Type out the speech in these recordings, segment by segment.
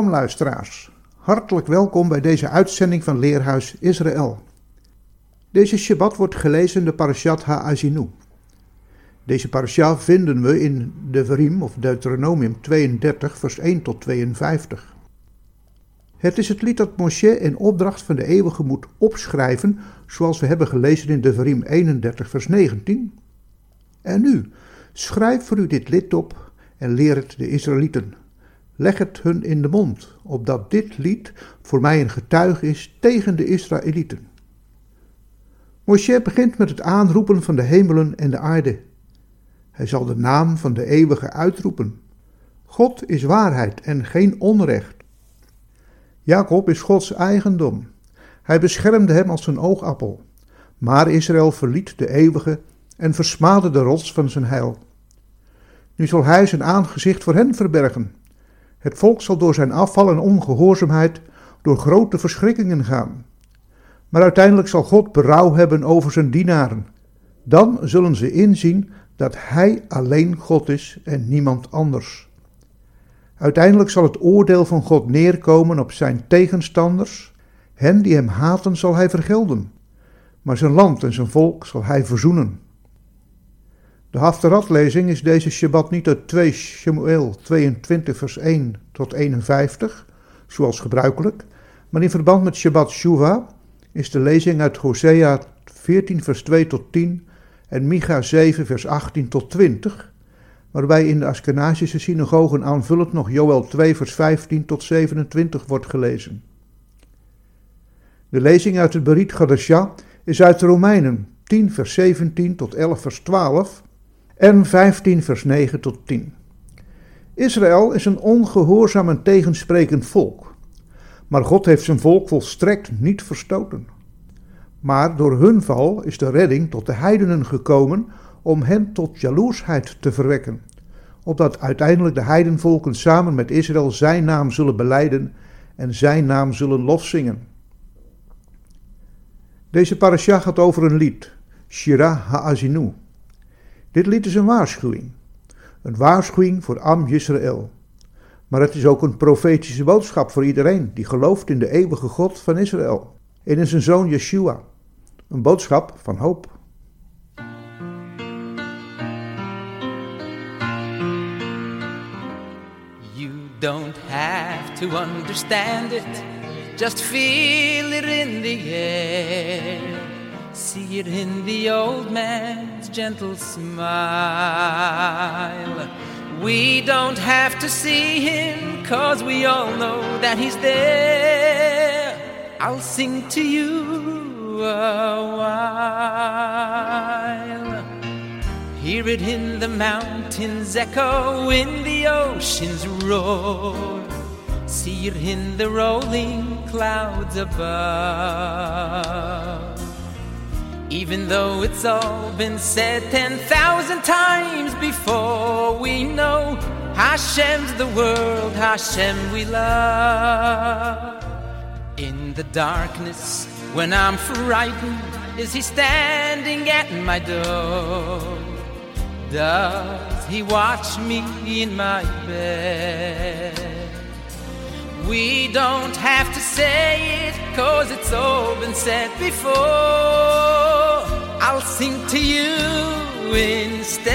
Shalom luisteraars, hartelijk welkom bij deze uitzending van Leerhuis Israël. Deze Shabbat wordt gelezen de Parashat HaAzinu. Deze parasha vinden we in de Verim of Deuteronomium 32 vers 1 tot 52. Het is het lied dat Moshe in opdracht van de eeuwige moet opschrijven, zoals we hebben gelezen in de Verim 31 vers 19. En nu, schrijf voor u dit lied op en leer het de Israëlieten leg het hun in de mond, opdat dit lied voor mij een getuige is tegen de Israëlieten. Moshe begint met het aanroepen van de hemelen en de aarde. Hij zal de naam van de eeuwige uitroepen. God is waarheid en geen onrecht. Jacob is Gods eigendom. Hij beschermde hem als zijn oogappel. Maar Israël verliet de eeuwige en versmaadde de rots van zijn heil. Nu zal hij zijn aangezicht voor hen verbergen het volk zal door zijn afval en ongehoorzaamheid door grote verschrikkingen gaan. Maar uiteindelijk zal God berouw hebben over zijn dienaren. Dan zullen ze inzien dat Hij alleen God is en niemand anders. Uiteindelijk zal het oordeel van God neerkomen op zijn tegenstanders. Hen die hem haten zal hij vergelden, maar zijn land en zijn volk zal hij verzoenen. De Haftarat-lezing is deze Shabbat niet uit 2 Shemuel 22 vers 1 tot 51, zoals gebruikelijk, maar in verband met Shabbat Shuva is de lezing uit Hosea 14 vers 2 tot 10 en Micha 7 vers 18 tot 20, waarbij in de Askenazische synagogen aanvullend nog Joel 2 vers 15 tot 27 wordt gelezen. De lezing uit het Berit Gadesha is uit de Romeinen 10 vers 17 tot 11 vers 12 en 15 vers 9 tot 10. Israël is een ongehoorzaam en tegensprekend volk. Maar God heeft zijn volk volstrekt niet verstoten. Maar door hun val is de redding tot de heidenen gekomen om hen tot jaloersheid te verwekken, opdat uiteindelijk de heidenvolken samen met Israël zijn naam zullen beleiden en zijn naam zullen lofzingen. Deze parasha gaat over een lied, Shira Ha'azinu, dit lied is een waarschuwing. Een waarschuwing voor Am Yisrael. Maar het is ook een profetische boodschap voor iedereen die gelooft in de eeuwige God van Israël en in zijn zoon Yeshua. Een boodschap van hoop. You don't have to understand it, just feel it in the air. See it in the old man's gentle smile. We don't have to see him, cause we all know that he's there. I'll sing to you a while. Hear it in the mountains echo, in the ocean's roar. See it in the rolling clouds above. Even though it's all been said 10,000 times before, we know Hashem's the world, Hashem we love. In the darkness, when I'm frightened, is He standing at my door? Does He watch me in my bed? We don't have to say it, cause it's all been said before. I'll sing to you instead.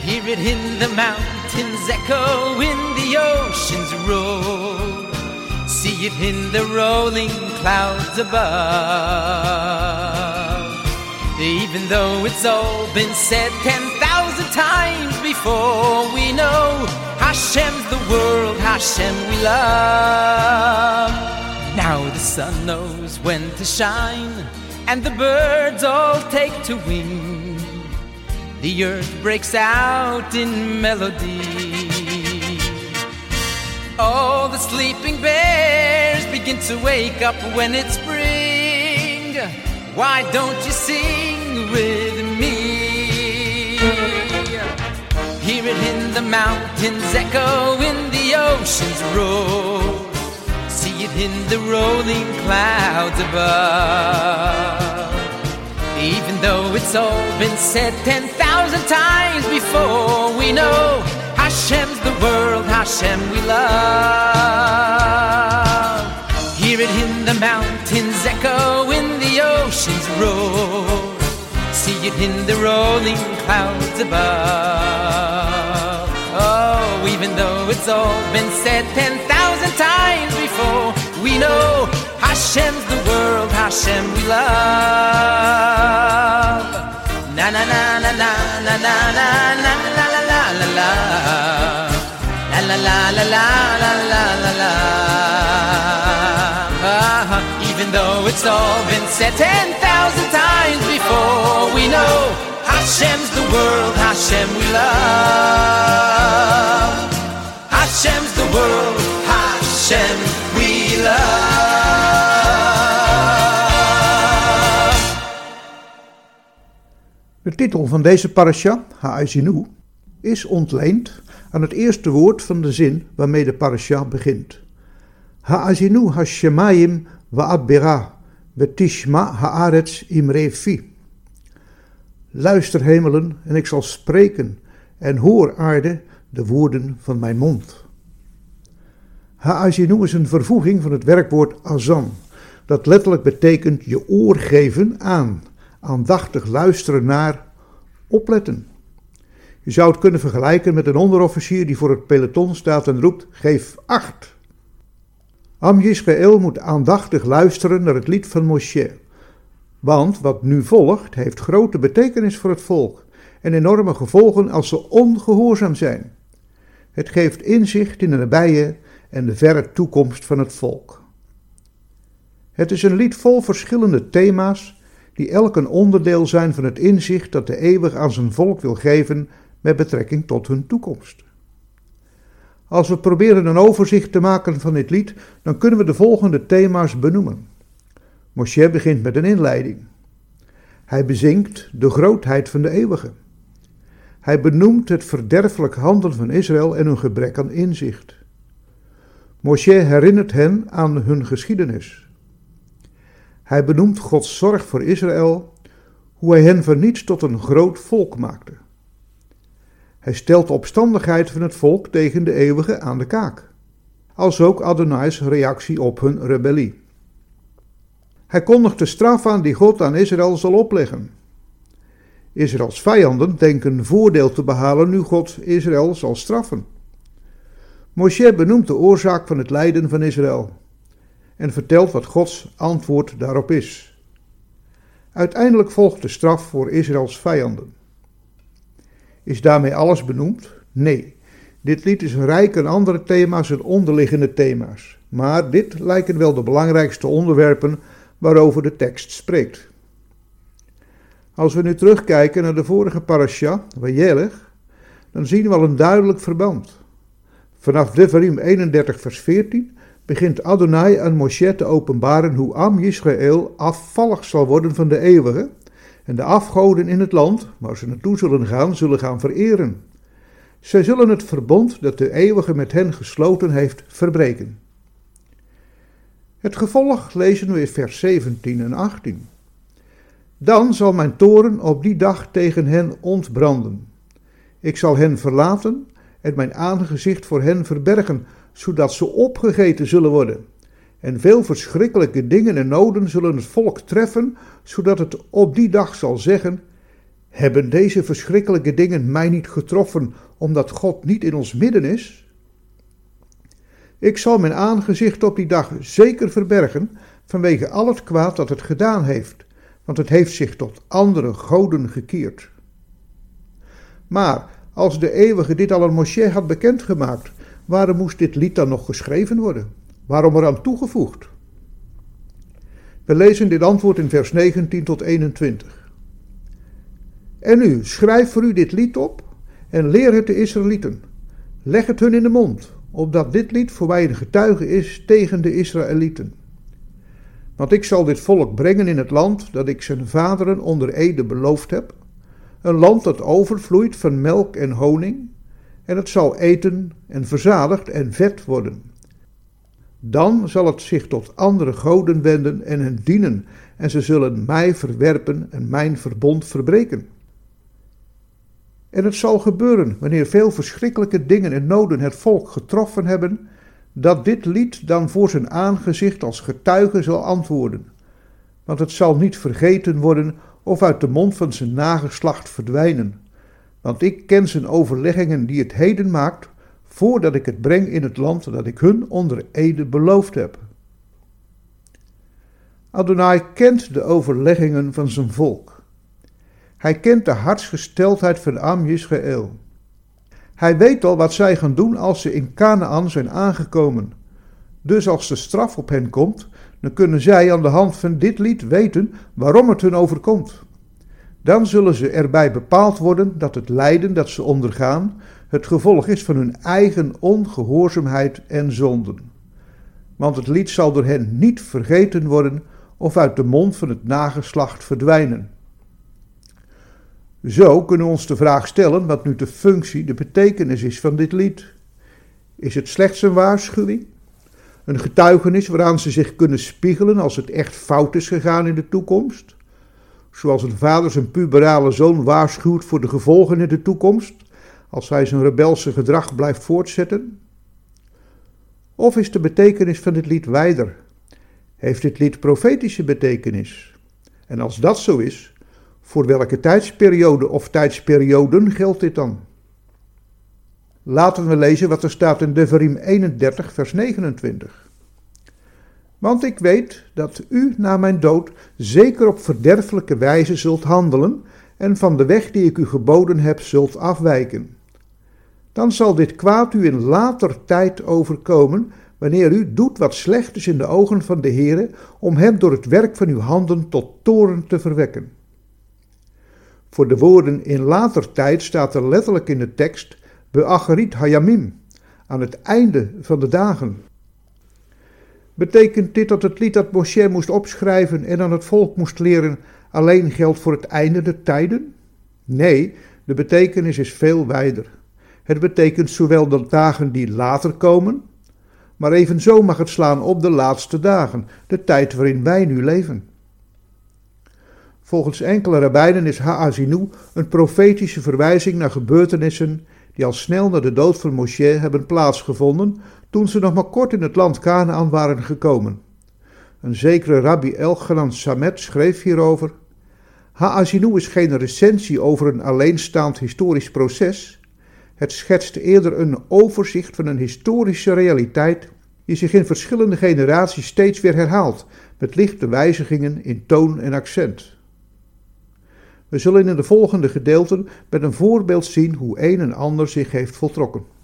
Hear it in the mountains echo, in the ocean's roar. See it in the rolling clouds above. Even though it's all been said ten thousand times before, we know Hashem's the world, Hashem we love. Now the sun knows when to shine, and the birds all take to wing. the earth breaks out in melody. All the sleeping bears begin to wake up when it's spring. Why don't you sing with me? Hear it in the mountains, echo in the ocean's roar. See it in the rolling clouds above. Even though it's all been said ten thousand times before, we know Hashem's the world, Hashem we love. Hear it in the mountains, echo in the ocean's roar. See it in the rolling clouds above. Oh, even though it's all been said ten thousand times before, we know Hashem's the world, Hashem we love. Na na na na na na na na na la la la la la. La la la la la la la la la. Ah, even though it's all been said ten thousand times before, we know Hashem's the world, Hashem we love. De titel van deze parasha, Ha'azinu, is ontleend aan het eerste woord van de zin waarmee de parasha begint. Ha'azinu hashemayim wa'adbera vetishma ha'aretz imrefi. Luister hemelen en ik zal spreken en hoor aarde de woorden van mijn mond. Ha'azinu is een vervoeging van het werkwoord azan, dat letterlijk betekent je oor geven aan, aandachtig luisteren naar, opletten. Je zou het kunnen vergelijken met een onderofficier die voor het peloton staat en roept: geef acht. Am moet aandachtig luisteren naar het lied van Moshe. Want wat nu volgt heeft grote betekenis voor het volk en enorme gevolgen als ze ongehoorzaam zijn. Het geeft inzicht in de nabije en de verre toekomst van het volk. Het is een lied vol verschillende thema's die elk een onderdeel zijn van het inzicht dat de eeuwig aan zijn volk wil geven met betrekking tot hun toekomst. Als we proberen een overzicht te maken van dit lied, dan kunnen we de volgende thema's benoemen. Moshe begint met een inleiding. Hij bezinkt de grootheid van de eeuwige. Hij benoemt het verderfelijk handelen van Israël en hun gebrek aan inzicht. Moshe herinnert hen aan hun geschiedenis. Hij benoemt Gods zorg voor Israël, hoe hij hen van niets tot een groot volk maakte. Hij stelt de opstandigheid van het volk tegen de eeuwige aan de kaak, als ook Adonai's reactie op hun rebellie. Hij kondigt de straf aan die God aan Israël zal opleggen. Israëls vijanden denken voordeel te behalen nu God Israël zal straffen. Moshe benoemt de oorzaak van het lijden van Israël en vertelt wat Gods antwoord daarop is. Uiteindelijk volgt de straf voor Israëls vijanden. Is daarmee alles benoemd? Nee. Dit lied is rijk aan andere thema's en onderliggende thema's. Maar dit lijken wel de belangrijkste onderwerpen waarover de tekst spreekt. Als we nu terugkijken naar de vorige parasha, Wajelig, dan zien we al een duidelijk verband. Vanaf Devarim 31 vers 14 begint Adonai aan Moshe te openbaren hoe Am Yisrael afvallig zal worden van de eeuwige en de afgoden in het land, waar ze naartoe zullen gaan, zullen gaan vereren. Zij zullen het verbond dat de eeuwige met hen gesloten heeft verbreken. Het gevolg lezen we in vers 17 en 18. Dan zal mijn toren op die dag tegen hen ontbranden. Ik zal hen verlaten en mijn aangezicht voor hen verbergen, zodat ze opgegeten zullen worden. En veel verschrikkelijke dingen en noden zullen het volk treffen, zodat het op die dag zal zeggen: Hebben deze verschrikkelijke dingen mij niet getroffen, omdat God niet in ons midden is? Ik zal mijn aangezicht op die dag zeker verbergen, vanwege al het kwaad dat het gedaan heeft, want het heeft zich tot andere goden gekeerd. Maar als de eeuwige dit al aan Moshe had bekendgemaakt, waarom moest dit lied dan nog geschreven worden? Waarom eraan toegevoegd? We lezen dit antwoord in vers 19 tot 21. En nu, schrijf voor u dit lied op en leer het de Israëlieten. Leg het hun in de mond, opdat dit lied voor mij een getuige is tegen de Israëlieten. Want ik zal dit volk brengen in het land dat ik zijn vaderen onder ede beloofd heb, een land dat overvloeit van melk en honing, en het zal eten en verzadigd en vet worden. Dan zal het zich tot andere goden wenden en hen dienen, en ze zullen mij verwerpen en mijn verbond verbreken. En het zal gebeuren, wanneer veel verschrikkelijke dingen en noden het volk getroffen hebben, dat dit lied dan voor zijn aangezicht als getuige zal antwoorden. Want het zal niet vergeten worden of uit de mond van zijn nageslacht verdwijnen. Want ik ken zijn overleggingen die het heden maakt, voordat ik het breng in het land dat ik hun onder ede beloofd heb. Adonai kent de overleggingen van zijn volk. Hij kent de hartsgesteldheid van Am Yisrael. Hij weet al wat zij gaan doen als ze in Canaan zijn aangekomen. Dus als de straf op hen komt, dan kunnen zij aan de hand van dit lied weten waarom het hun overkomt. Dan zullen ze erbij bepaald worden dat het lijden dat ze ondergaan het gevolg is van hun eigen ongehoorzaamheid en zonden. Want het lied zal door hen niet vergeten worden of uit de mond van het nageslacht verdwijnen. Zo kunnen we ons de vraag stellen wat nu de functie, de betekenis is van dit lied. Is het slechts een waarschuwing? Een getuigenis waaraan ze zich kunnen spiegelen als het echt fout is gegaan in de toekomst? Zoals een vader zijn puberale zoon waarschuwt voor de gevolgen in de toekomst, als hij zijn rebelse gedrag blijft voortzetten? Of is de betekenis van dit lied wijder? Heeft dit lied profetische betekenis? En als dat zo is, voor welke tijdsperiode of tijdsperioden geldt dit dan? Laten we lezen wat er staat in Devarim 31, vers 29. Want ik weet dat u na mijn dood zeker op verderfelijke wijze zult handelen en van de weg die ik u geboden heb zult afwijken. Dan zal dit kwaad u in later tijd overkomen, wanneer u doet wat slecht is in de ogen van de Heere, om hem door het werk van uw handen tot toren te verwekken. Voor de woorden in later tijd staat er letterlijk in de tekst Beacherit Hayamim, aan het einde van de dagen. Betekent dit dat het lied dat Moshe moest opschrijven en aan het volk moest leren alleen geldt voor het einde der tijden? Nee, de betekenis is veel wijder. Het betekent zowel de dagen die later komen, maar evenzo mag het slaan op de laatste dagen, de tijd waarin wij nu leven. Volgens enkele rabbijnen is Ha'azinu een profetische verwijzing naar gebeurtenissen die al snel na de dood van Moshe hebben plaatsgevonden toen ze nog maar kort in het land Canaan waren gekomen. Een zekere rabbi Elchanan Samet schreef hierover: Ha'azinu is geen recensie over een alleenstaand historisch proces. Het schetst eerder een overzicht van een historische realiteit die zich in verschillende generaties steeds weer herhaalt, met lichte wijzigingen in toon en accent. We zullen in de volgende gedeelten met een voorbeeld zien hoe een en ander zich heeft voltrokken.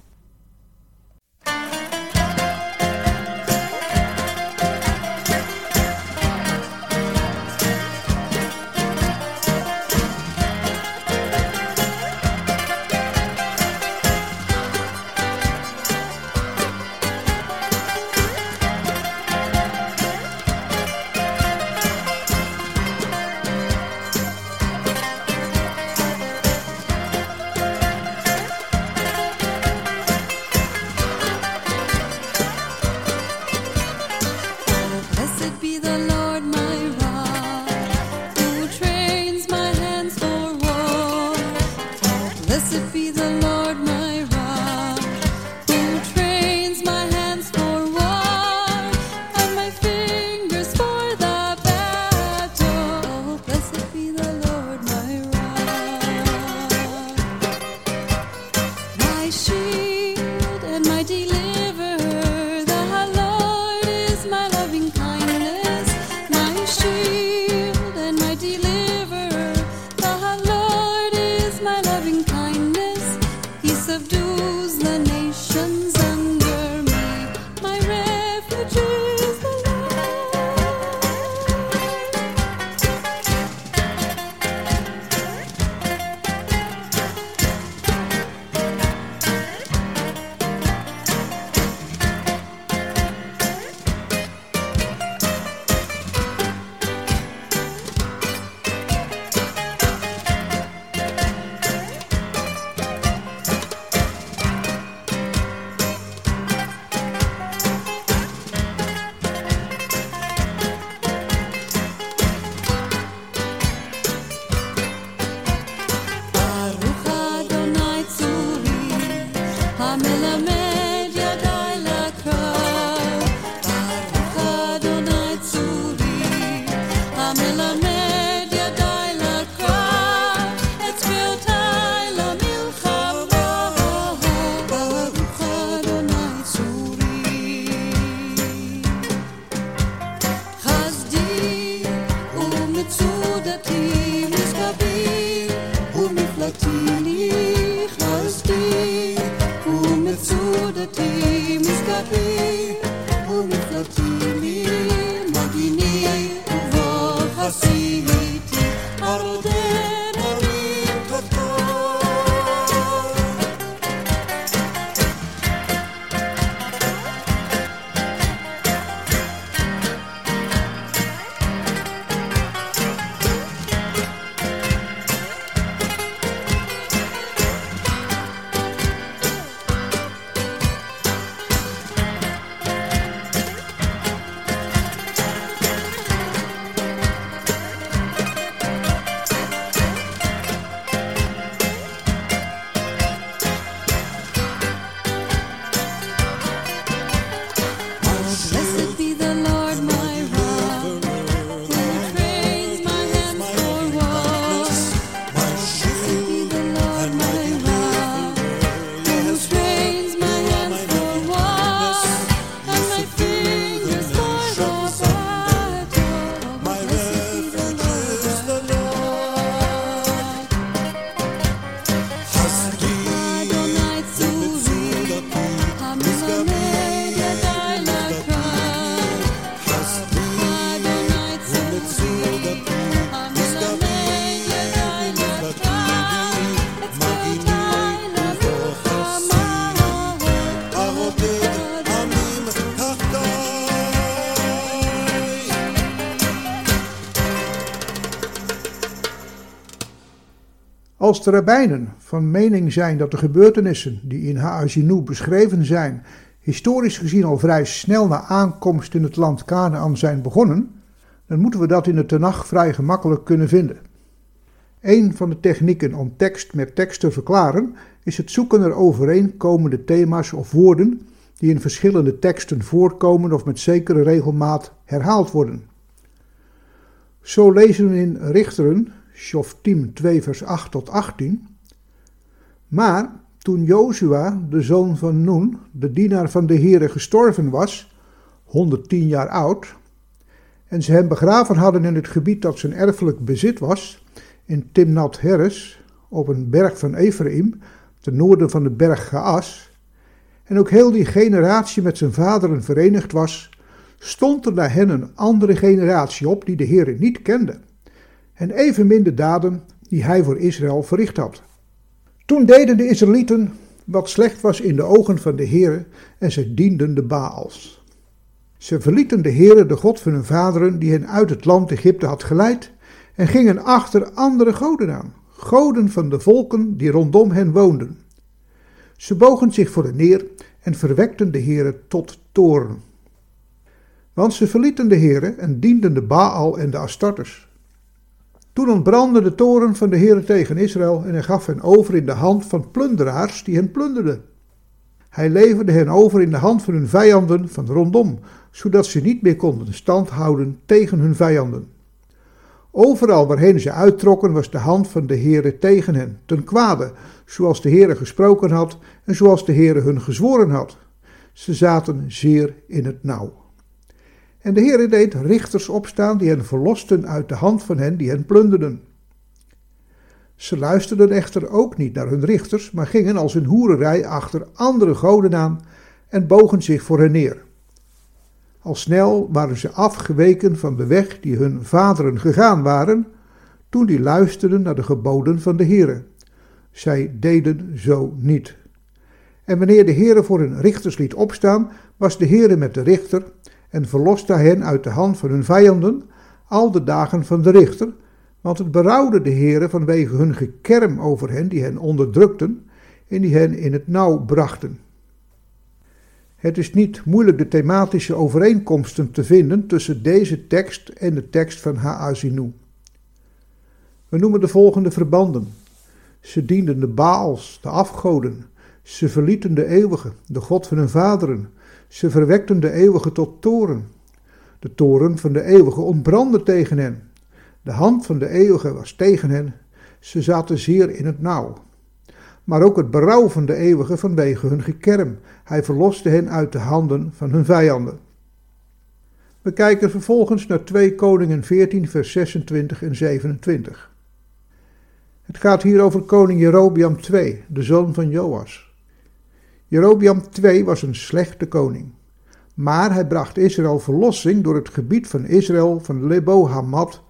Als de rabbijnen van mening zijn dat de gebeurtenissen die in Haazinu beschreven zijn, historisch gezien al vrij snel na aankomst in het land Canaan zijn begonnen, dan moeten we dat in de Tenach vrij gemakkelijk kunnen vinden. Een van de technieken om tekst met tekst te verklaren is het zoeken naar overeenkomende thema's of woorden die in verschillende teksten voorkomen of met zekere regelmaat herhaald worden. Zo lezen we in Richteren, Shoftim 2 vers 8 tot 18. Maar toen Jozua, de zoon van Nun, de dienaar van de Heere, gestorven was, 110 jaar oud, en ze hem begraven hadden in het gebied dat zijn erfelijk bezit was, in Timnat Heres, op een berg van Ephraim, ten noorden van de berg Gaas, en ook heel die generatie met zijn vaderen verenigd was, stond er na hen een andere generatie op die de Heere niet kende, en evenmin de daden die hij voor Israël verricht had. Toen deden de Israëlieten wat slecht was in de ogen van de Heere en ze dienden de Baals. Ze verlieten de Heere, de God van hun vaderen, die hen uit het land Egypte had geleid, en gingen achter andere goden aan, goden van de volken die rondom hen woonden. Ze bogen zich voor hen neer en verwekten de Heere tot toren. Want ze verlieten de Heere en dienden de Baal en de Astartes. Toen ontbrandde de toren van de Heere tegen Israël en hij gaf hen over in de hand van plunderaars die hen plunderden. Hij leverde hen over in de hand van hun vijanden van rondom, zodat ze niet meer konden stand houden tegen hun vijanden. Overal waarheen ze uittrokken was de hand van de Heere tegen hen, ten kwade, zoals de Heere gesproken had en zoals de Heere hun gezworen had. Ze zaten zeer in het nauw. En de Heere deed richters opstaan die hen verlosten uit de hand van hen die hen plunderden. Ze luisterden echter ook niet naar hun richters, maar gingen als een hoererij achter andere goden aan en bogen zich voor hen neer. Al snel waren ze afgeweken van de weg die hun vaderen gegaan waren, toen die luisterden naar de geboden van de Heere. Zij deden zo niet. En wanneer de Heere voor hun richters liet opstaan, was de Heere met de richter en verloste hen uit de hand van hun vijanden al de dagen van de richter, want het berouwde de Heere vanwege hun gekerm over hen die hen onderdrukten en die hen in het nauw brachten. Het is niet moeilijk de thematische overeenkomsten te vinden tussen deze tekst en de tekst van Haazinu. We noemen de volgende verbanden. Ze dienden de Baals, de afgoden. Ze verlieten de eeuwige, de God van hun vaderen. Ze verwekten de eeuwige tot toren. De toren van de eeuwige ontbrandde tegen hen. De hand van de eeuwige was tegen hen. Ze zaten zeer in het nauw. Maar ook het berouw van de eeuwige vanwege hun gekerm. Hij verloste hen uit de handen van hun vijanden. We kijken vervolgens naar 2 Koningen 14, vers 26 en 27. Het gaat hier over koning Jerobiam II, de zoon van Joas. Jerobiam II was een slechte koning. Maar hij bracht Israël verlossing door het gebied van Israël van Lebo Hamad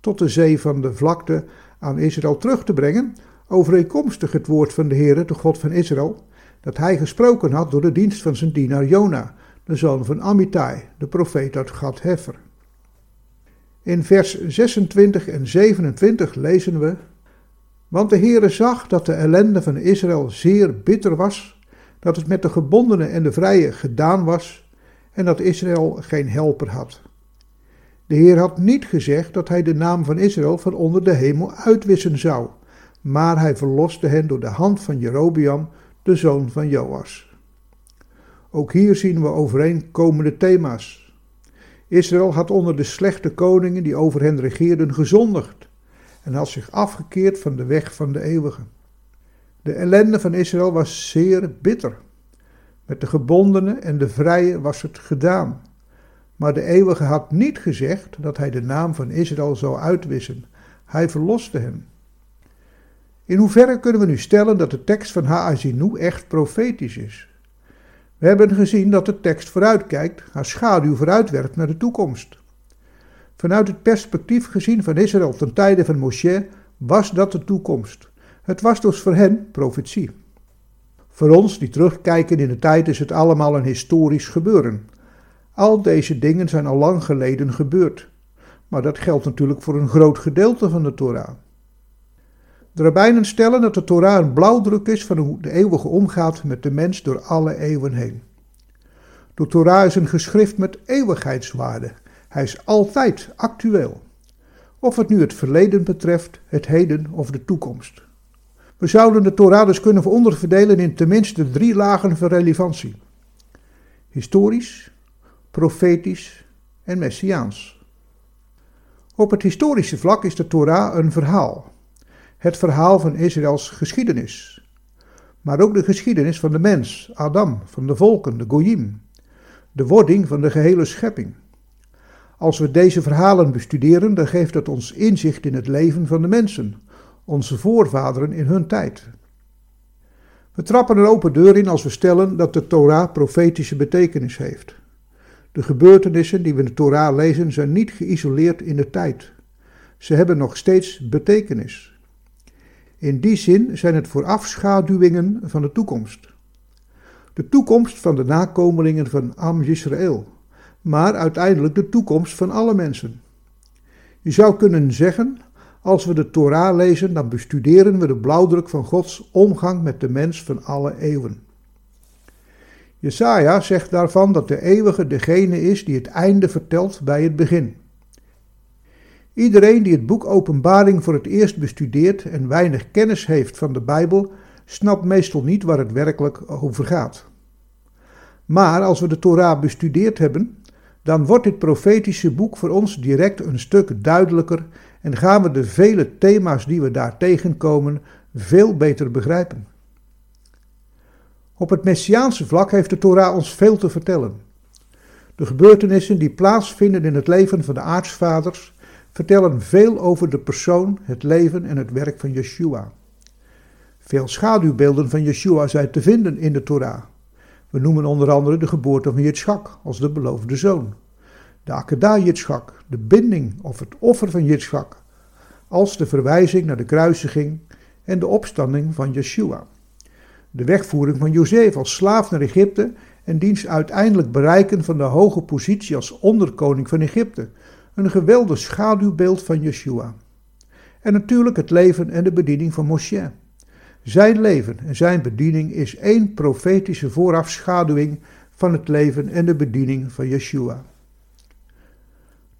tot de zee van de vlakte aan Israël terug te brengen, overeenkomstig het woord van de Heere, de God van Israël, dat hij gesproken had door de dienst van zijn dienaar Jona, de zoon van Amittai, de profeet uit Gad Hefer. In vers 26 en 27 lezen we: Want de Heere zag dat de ellende van Israël zeer bitter was dat het met de gebondenen en de vrije gedaan was en dat Israël geen helper had. De Heer had niet gezegd dat hij de naam van Israël van onder de hemel uitwissen zou, maar hij verloste hen door de hand van Jerobiam, de zoon van Joas. Ook hier zien we overeenkomende thema's. Israël had onder de slechte koningen die over hen regeerden gezondigd en had zich afgekeerd van de weg van de eeuwige. De ellende van Israël was zeer bitter. Met de gebondenen en de vrije was het gedaan. Maar de eeuwige had niet gezegd dat hij de naam van Israël zou uitwissen. Hij verloste hem. In hoeverre kunnen we nu stellen dat de tekst van Haazinu echt profetisch is? We hebben gezien dat de tekst vooruitkijkt, haar schaduw vooruitwerpt naar de toekomst. Vanuit het perspectief gezien van Israël ten tijde van Moshe was dat de toekomst. Het was dus voor hen profetie. Voor ons die terugkijken in de tijd is het allemaal een historisch gebeuren. Al deze dingen zijn al lang geleden gebeurd. Maar dat geldt natuurlijk voor een groot gedeelte van de Torah. De rabbijnen stellen dat de Torah een blauwdruk is van hoe de eeuwige omgaat met de mens door alle eeuwen heen. De Torah is een geschrift met eeuwigheidswaarde. Hij is altijd actueel. Of het nu het verleden betreft, het heden of de toekomst. We zouden de Torah dus kunnen onderverdelen in tenminste drie lagen van relevantie: historisch, profetisch en messiaans. Op het historische vlak is de Torah een verhaal. Het verhaal van Israëls geschiedenis. Maar ook de geschiedenis van de mens, Adam, van de volken, de Goyim. De wording van de gehele schepping. Als we deze verhalen bestuderen, dan geeft het ons inzicht in het leven van de mensen, onze voorvaderen in hun tijd. We trappen een open deur in als we stellen dat de Torah profetische betekenis heeft. De gebeurtenissen die we in de Torah lezen zijn niet geïsoleerd in de tijd. Ze hebben nog steeds betekenis. In die zin zijn het voorafschaduwingen van de toekomst. De toekomst van de nakomelingen van Am Yisrael, maar uiteindelijk de toekomst van alle mensen. Je zou kunnen zeggen, als we de Torah lezen, dan bestuderen we de blauwdruk van Gods omgang met de mens van alle eeuwen. Jesaja zegt daarvan dat de eeuwige degene is die het einde vertelt bij het begin. Iedereen die het boek Openbaring voor het eerst bestudeert en weinig kennis heeft van de Bijbel, snapt meestal niet waar het werkelijk over gaat. Maar als we de Torah bestudeerd hebben, dan wordt dit profetische boek voor ons direct een stuk duidelijker en gaan we de vele thema's die we daar tegenkomen veel beter begrijpen. Op het messiaanse vlak heeft de Torah ons veel te vertellen. De gebeurtenissen die plaatsvinden in het leven van de aartsvaders vertellen veel over de persoon, het leven en het werk van Yeshua. Veel schaduwbeelden van Yeshua zijn te vinden in de Torah. We noemen onder andere de geboorte van Yitzchak als de beloofde zoon. De Akedah de binding of het offer van Yitzchak, als de verwijzing naar de kruisiging en de opstanding van Yeshua. De wegvoering van Jozef als slaaf naar Egypte en diens uiteindelijk bereiken van de hoge positie als onderkoning van Egypte. Een geweldig schaduwbeeld van Yeshua. En natuurlijk het leven en de bediening van Moshe. Zijn leven en zijn bediening is één profetische voorafschaduwing van het leven en de bediening van Yeshua.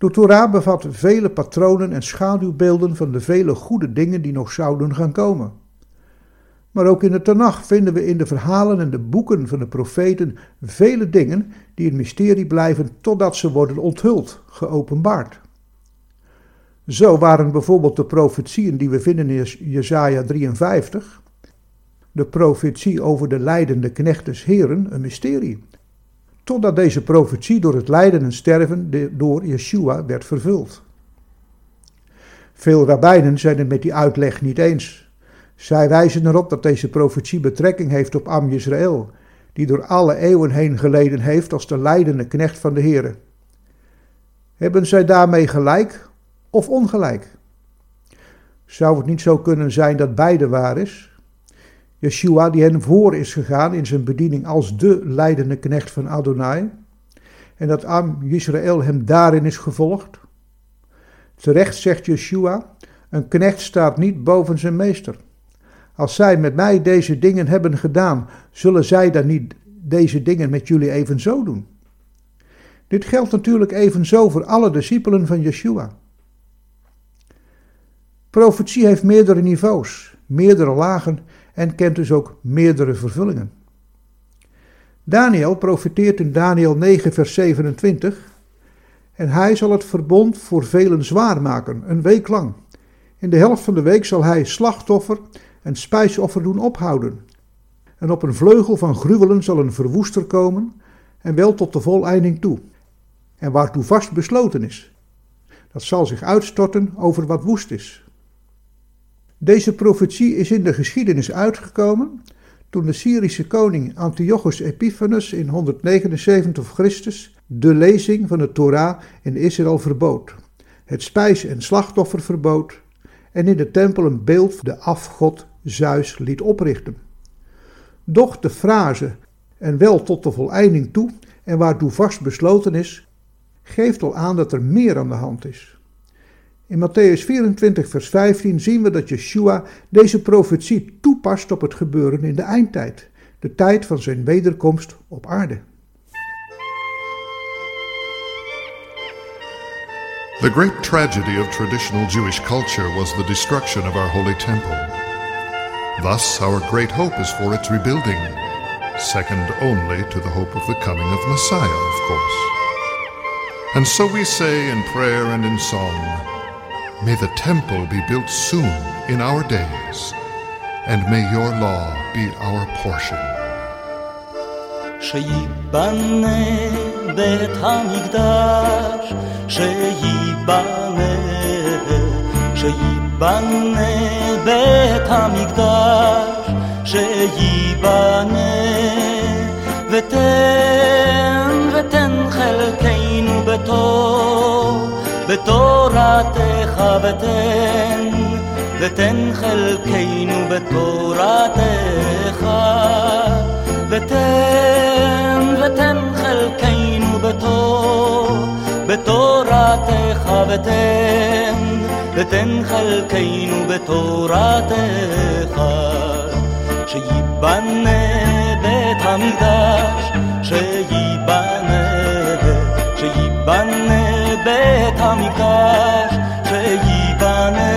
De Torah bevat vele patronen en schaduwbeelden van de vele goede dingen die nog zouden gaan komen. Maar ook in de Tanach vinden we in de verhalen en de boeken van de profeten vele dingen die een mysterie blijven totdat ze worden onthuld, geopenbaard. Zo waren bijvoorbeeld de profetieën die we vinden in Jesaja 53, de profetie over de leidende knecht des Heren, een mysterie. Totdat deze profetie door het lijden en sterven door Yeshua werd vervuld. Veel rabbijnen zijn het met die uitleg niet eens. Zij wijzen erop dat deze profetie betrekking heeft op Am Israël, die door alle eeuwen heen geleden heeft als de leidende knecht van de Here. Hebben zij daarmee gelijk of ongelijk? Zou het niet zo kunnen zijn dat beide waar is? Yeshua die hen voor is gegaan in zijn bediening als de leidende knecht van Adonai. En dat Am Israël hem daarin is gevolgd. Terecht zegt Yeshua, een knecht staat niet boven zijn meester. Als zij met mij deze dingen hebben gedaan, zullen zij dan niet deze dingen met jullie evenzo doen? Dit geldt natuurlijk evenzo voor alle discipelen van Yeshua. Profetie heeft meerdere niveaus, meerdere lagen en kent dus ook meerdere vervullingen. Daniel profeteert in Daniel 9, vers 27. En hij zal het verbond voor velen zwaar maken, een week lang. In de helft van de week zal hij slachtoffer en spijsoffer doen ophouden. En op een vleugel van gruwelen zal een verwoester komen, en wel tot de voleinding toe. En waartoe vast besloten is. Dat zal zich uitstorten over wat woest is. Deze profetie is in de geschiedenis uitgekomen toen de Syrische koning Antiochus Epiphanes in 179 v. Christus de lezing van de Torah in Israël verbood, het spijs- en slachtoffer verbood en in de tempel een beeld van de afgod Zeus liet oprichten. Doch de frase en wel tot de voleinding toe en waartoe vast besloten is, geeft al aan dat er meer aan de hand is. In Matthäus 24, vers 15 zien we dat Yeshua deze profetie toepast op het gebeuren in de eindtijd, de tijd van zijn wederkomst op aarde. The great tragedy of traditional Jewish culture was the destruction of our holy temple. Thus, our great hope is for its rebuilding, second only to the hope of the coming of Messiah, of course. And so we say in prayer and in song, May the temple be built soon in our days, and may your law be our portion. שייבנה בית המקדש, שייבנה, שייבנה בית המקדש, שייבנה, ותן, ותן חלקנו בתור, בתורתך ותן, ותן חלקנו בתורתך. ותן, ותן חלקנו בתור, בתורתך ותן, ותן חלקנו בתורתך. שייבנה בית המקדש, בית המקדש, שייבנה.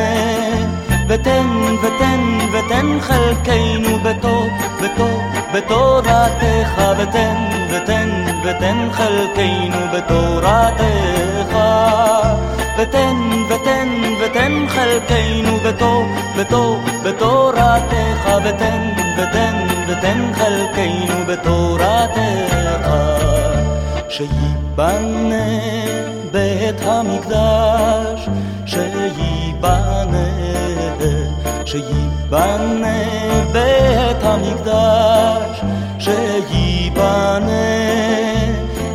ותן, ותן, ותן חלקנו בתור, בתור, בתורתך, ותן, ותן, ותן חלקנו בתורתך. ותן, ותן, ותן חלקנו בתור, בתור, בתורתך, ותן, ותן, ותן חלקנו בתורתך. שייבנה בית המקדש, שייבנה שייבנה בית המקדש, שייבנה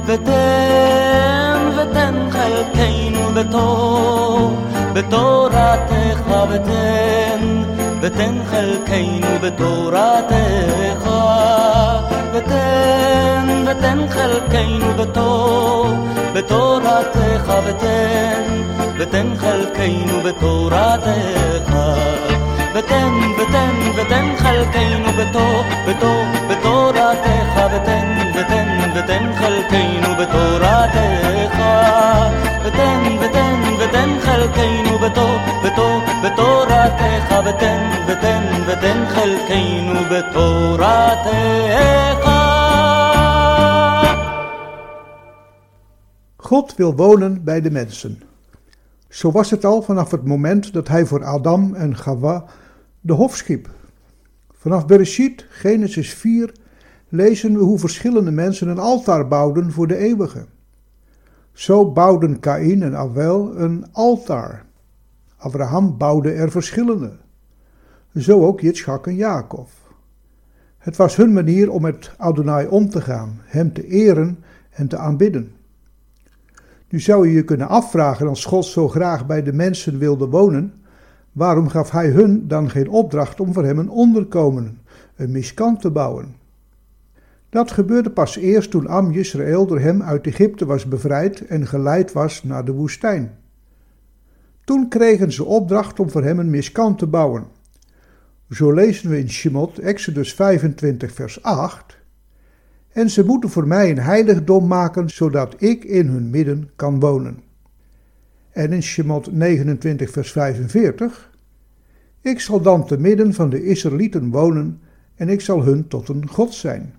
ותן, ותן חלקנו בתור, בתורתך ותן, ותן חלקנו בתורתך, ותן, ותן חלקנו בתור, בתורתך ותן, ותן חלקנו בתורתך. ותן, ותן, ותן חלקנו בתור, בתור, בתורתך, ותן, ותן, ותן חלקנו בתורתך. ותן, ותן, ותן חלקנו בתור, בתור, בתורתך, ותן, ותן, ותן חלקנו בתורתך. God wil wonen bij de mensen. Zo was het al vanaf het moment dat hij voor Adam en Gawa de hof schiep. Vanaf Bereshit, Genesis 4, lezen we hoe verschillende mensen een altaar bouwden voor de eeuwige. Zo bouwden Kaïn en Abel een altaar. Abraham bouwde er verschillende. Zo ook Yitzchak en Jacob. Het was hun manier om met Adonai om te gaan, hem te eren en te aanbidden. Nu zou je je kunnen afvragen, als God zo graag bij de mensen wilde wonen, waarom gaf hij hun dan geen opdracht om voor hem een onderkomen, een miskant te bouwen? Dat gebeurde pas eerst toen Am Israël door hem uit Egypte was bevrijd en geleid was naar de woestijn. Toen kregen ze opdracht om voor hem een miskant te bouwen. Zo lezen we in Shemot, Exodus 25, vers 8. En ze moeten voor mij een heiligdom maken, zodat ik in hun midden kan wonen. En in Shemot 29, vers 45. Ik zal dan te midden van de Israëlieten wonen en ik zal hun tot een God zijn.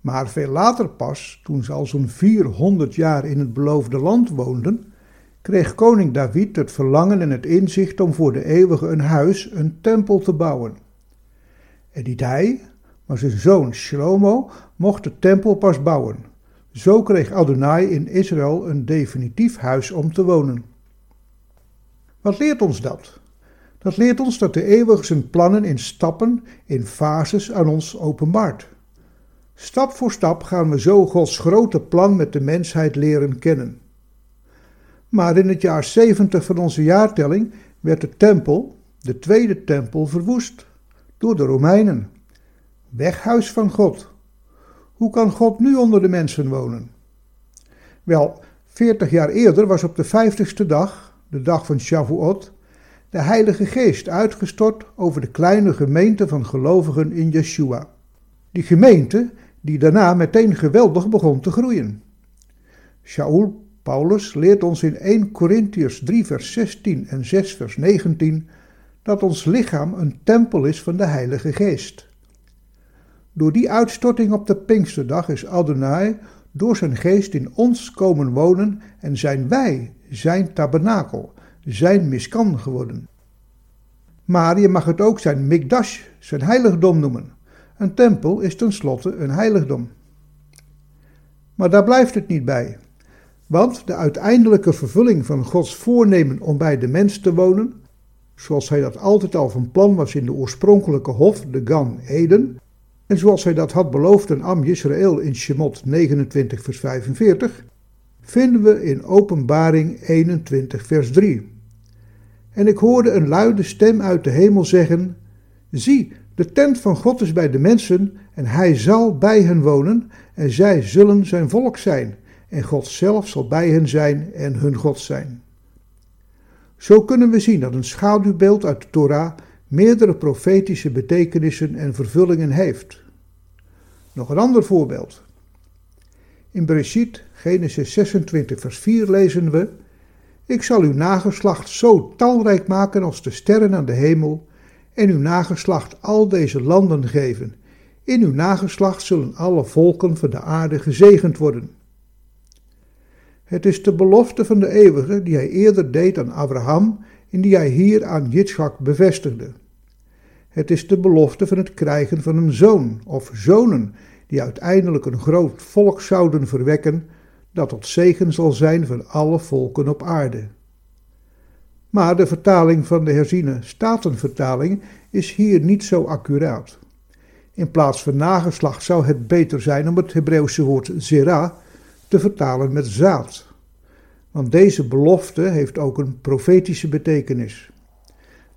Maar veel later pas, toen ze al zo'n 400 jaar in het beloofde land woonden, kreeg koning David het verlangen en het inzicht om voor de eeuwige een huis, een tempel te bouwen. En niet hij, maar zijn zoon Shlomo mocht de tempel pas bouwen. Zo kreeg Adonai in Israël een definitief huis om te wonen. Wat leert ons dat? Dat leert ons dat de eeuwige zijn plannen in stappen, in fases aan ons openbaart. Stap voor stap gaan we zo Gods grote plan met de mensheid leren kennen. Maar in het jaar 70 van onze jaartelling werd de tempel, de tweede tempel, verwoest door de Romeinen. Weghuis van God. Hoe kan God nu onder de mensen wonen? Wel, veertig jaar eerder was op de vijftigste dag, de dag van Shavuot, de Heilige Geest uitgestort over de kleine gemeente van gelovigen in Yeshua. Die gemeente die daarna meteen geweldig begon te groeien. Shaul Paulus leert ons in 1 Corinthiërs 3 vers 16 en 6 vers 19 dat ons lichaam een tempel is van de Heilige Geest. Door die uitstorting op de Pinksterdag is Adonai door zijn geest in ons komen wonen en zijn wij zijn tabernakel, zijn miskan geworden. Maar je mag het ook zijn mikdash, zijn heiligdom noemen. Een tempel is tenslotte een heiligdom. Maar daar blijft het niet bij. Want de uiteindelijke vervulling van Gods voornemen om bij de mens te wonen, zoals hij dat altijd al van plan was in de oorspronkelijke hof, de Gan Eden, en zoals hij dat had beloofd aan Am Yisrael in Shemot 29 vers 45, vinden we in Openbaring 21 vers 3. En ik hoorde een luide stem uit de hemel zeggen: Zie, de tent van God is bij de mensen, en hij zal bij hen wonen, en zij zullen zijn volk zijn, en God zelf zal bij hen zijn en hun God zijn. Zo kunnen we zien dat een schaduwbeeld uit de Torah meerdere profetische betekenissen en vervullingen heeft. Nog een ander voorbeeld. In Bereshit, Genesis 26, vers 4 lezen we: Ik zal uw nageslacht zo talrijk maken als de sterren aan de hemel, en uw nageslacht al deze landen geven. In uw nageslacht zullen alle volken van de aarde gezegend worden. Het is de belofte van de eeuwige die hij eerder deed aan Abraham die hij hier aan Yitzchak bevestigde. Het is de belofte van het krijgen van een zoon of zonen die uiteindelijk een groot volk zouden verwekken dat tot zegen zal zijn van alle volken op aarde. Maar de vertaling van de herziene statenvertaling is hier niet zo accuraat. In plaats van nageslacht zou het beter zijn om het Hebreeuwse woord zera te vertalen met zaad. Want deze belofte heeft ook een profetische betekenis.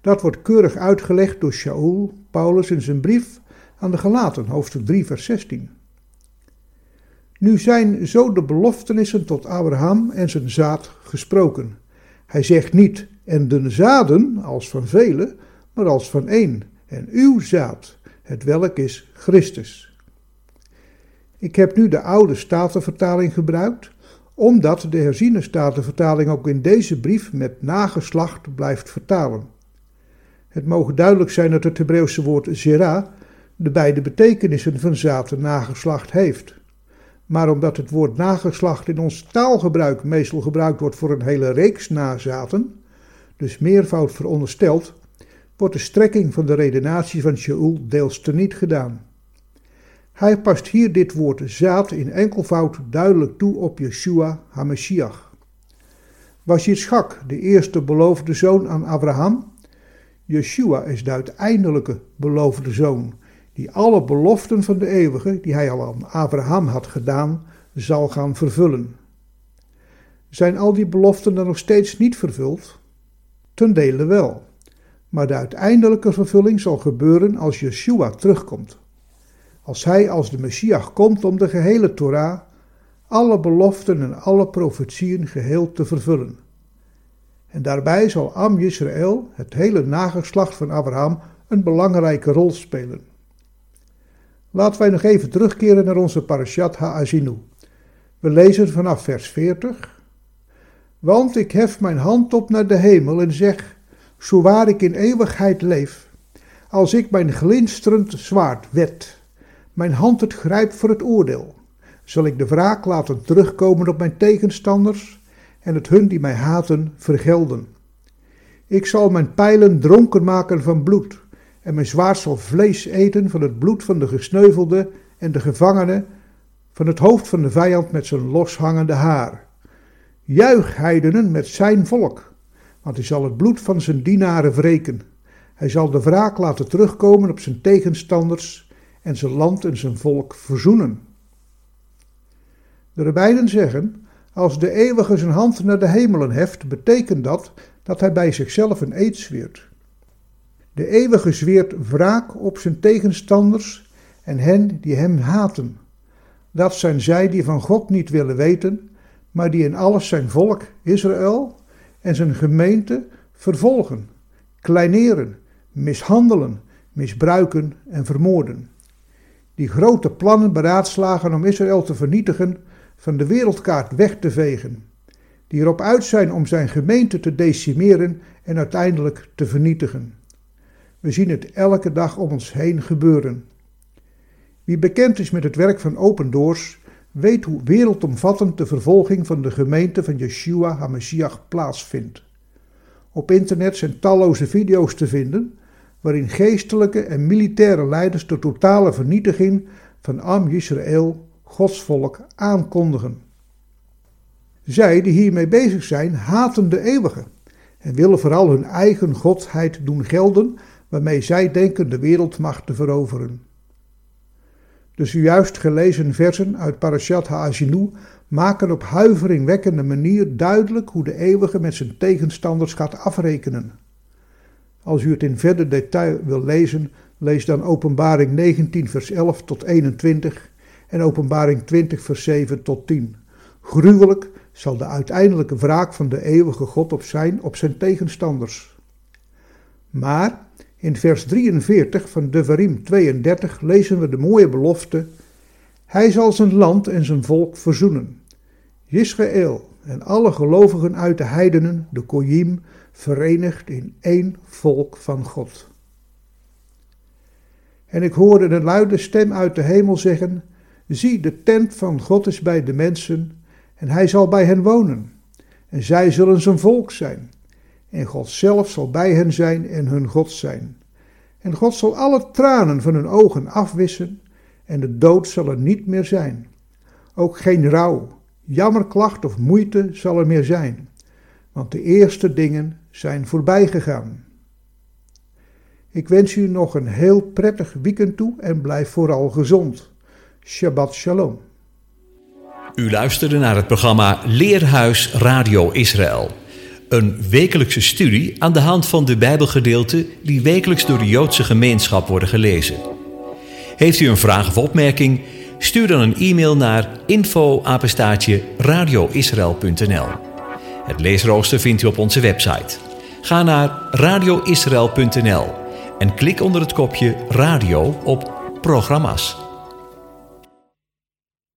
Dat wordt keurig uitgelegd door Shaul, Paulus in zijn brief aan de Galaten, hoofdstuk 3, vers 16. Nu zijn zo de beloftenissen tot Abraham en zijn zaad gesproken. Hij zegt niet en de zaden als van velen, maar als van één, en uw zaad, het welk is Christus. Ik heb nu de oude statenvertaling gebruikt, omdat de herziene statenvertaling ook in deze brief met nageslacht blijft vertalen. Het mogen duidelijk zijn dat het Hebreeuwse woord zera de beide betekenissen van zaad en nageslacht heeft. Maar omdat het woord nageslacht in ons taalgebruik meestal gebruikt wordt voor een hele reeks nazaten, dus meervoud verondersteld, wordt de strekking van de redenatie van Shaul deels teniet gedaan. Hij past hier dit woord zaad in enkelvoud duidelijk toe op Yeshua HaMashiach. Was Yitzchak de eerste beloofde zoon aan Abraham? Yeshua is de uiteindelijke beloofde zoon, die alle beloften van de eeuwige, die hij al aan Abraham had gedaan, zal gaan vervullen. Zijn al die beloften dan nog steeds niet vervuld? Ten dele wel. Maar de uiteindelijke vervulling zal gebeuren als Yeshua terugkomt. Als hij als de Messias komt om de gehele Torah, alle beloften en alle profetieën geheel te vervullen. En daarbij zal Am Yisrael, het hele nageslacht van Abraham, een belangrijke rol spelen. Laten wij nog even terugkeren naar onze parashat Ha'azinu. We lezen vanaf vers 40. Want ik hef mijn hand op naar de hemel en zeg, zo waar ik in eeuwigheid leef, als ik mijn glinsterend zwaard wet, mijn hand het grijp voor het oordeel, zal ik de wraak laten terugkomen op mijn tegenstanders en het hun die mij haten vergelden. Ik zal mijn pijlen dronken maken van bloed en mijn zwaard zal vlees eten van het bloed van de gesneuvelde en de gevangene, van het hoofd van de vijand met zijn loshangende haar. Juich, heidenen, met zijn volk, want hij zal het bloed van zijn dienaren wreken. Hij zal de wraak laten terugkomen op zijn tegenstanders en zijn land en zijn volk verzoenen. De rabbijnen zeggen, als de eeuwige zijn hand naar de hemelen heft, betekent dat dat hij bij zichzelf een eed zweert. De eeuwige zweert wraak op zijn tegenstanders en hen die hem haten. Dat zijn zij die van God niet willen weten, maar die in alles zijn volk, Israël, en zijn gemeente vervolgen, kleineren, mishandelen, misbruiken en vermoorden. Die grote plannen beraadslagen om Israël te vernietigen, van de wereldkaart weg te vegen. Die erop uit zijn om zijn gemeente te decimeren en uiteindelijk te vernietigen. We zien het elke dag om ons heen gebeuren. Wie bekend is met het werk van Open Doors, weet hoe wereldomvattend de vervolging van de gemeente van Yeshua HaMashiach plaatsvindt. Op internet zijn talloze video's te vinden waarin geestelijke en militaire leiders de totale vernietiging van Am Yisrael, Gods volk, aankondigen. Zij die hiermee bezig zijn, haten de eeuwige en willen vooral hun eigen godheid doen gelden, waarmee zij denken de wereldmacht te veroveren. De zojuist gelezen versen uit Parashat Ha'azinu maken op huiveringwekkende manier duidelijk hoe de eeuwige met zijn tegenstanders gaat afrekenen. Als u het in verder detail wil lezen, lees dan Openbaring 19, vers 11 tot 21 en Openbaring 20, vers 7 tot 10. Gruwelijk zal de uiteindelijke wraak van de eeuwige God op zijn op zijn tegenstanders. Maar in vers 43 van Devarim 32 lezen we de mooie belofte: Hij zal zijn land en zijn volk verzoenen. Israël en alle gelovigen uit de heidenen, de Koyim, verenigd in één volk van God. En ik hoorde een luide stem uit de hemel zeggen: Zie, de tent van God is bij de mensen, en hij zal bij hen wonen. En zij zullen zijn volk zijn. En God zelf zal bij hen zijn en hun God zijn. En God zal alle tranen van hun ogen afwissen, en de dood zal er niet meer zijn. Ook geen rouw, jammerklacht of moeite zal er meer zijn, want de eerste dingen zijn voorbij gegaan. Ik wens u nog een heel prettig weekend toe en blijf vooral gezond. Shabbat Shalom. U luisterde naar het programma Leerhuis Radio Israël. Een wekelijkse studie aan de hand van de Bijbelgedeelten die wekelijks door de Joodse gemeenschap worden gelezen. Heeft u een vraag of opmerking? Stuur dan een e-mail naar info radioisrael.nl. Het leesrooster vindt u op onze website. Ga naar radioisrael.nl en klik onder het kopje radio op programma's.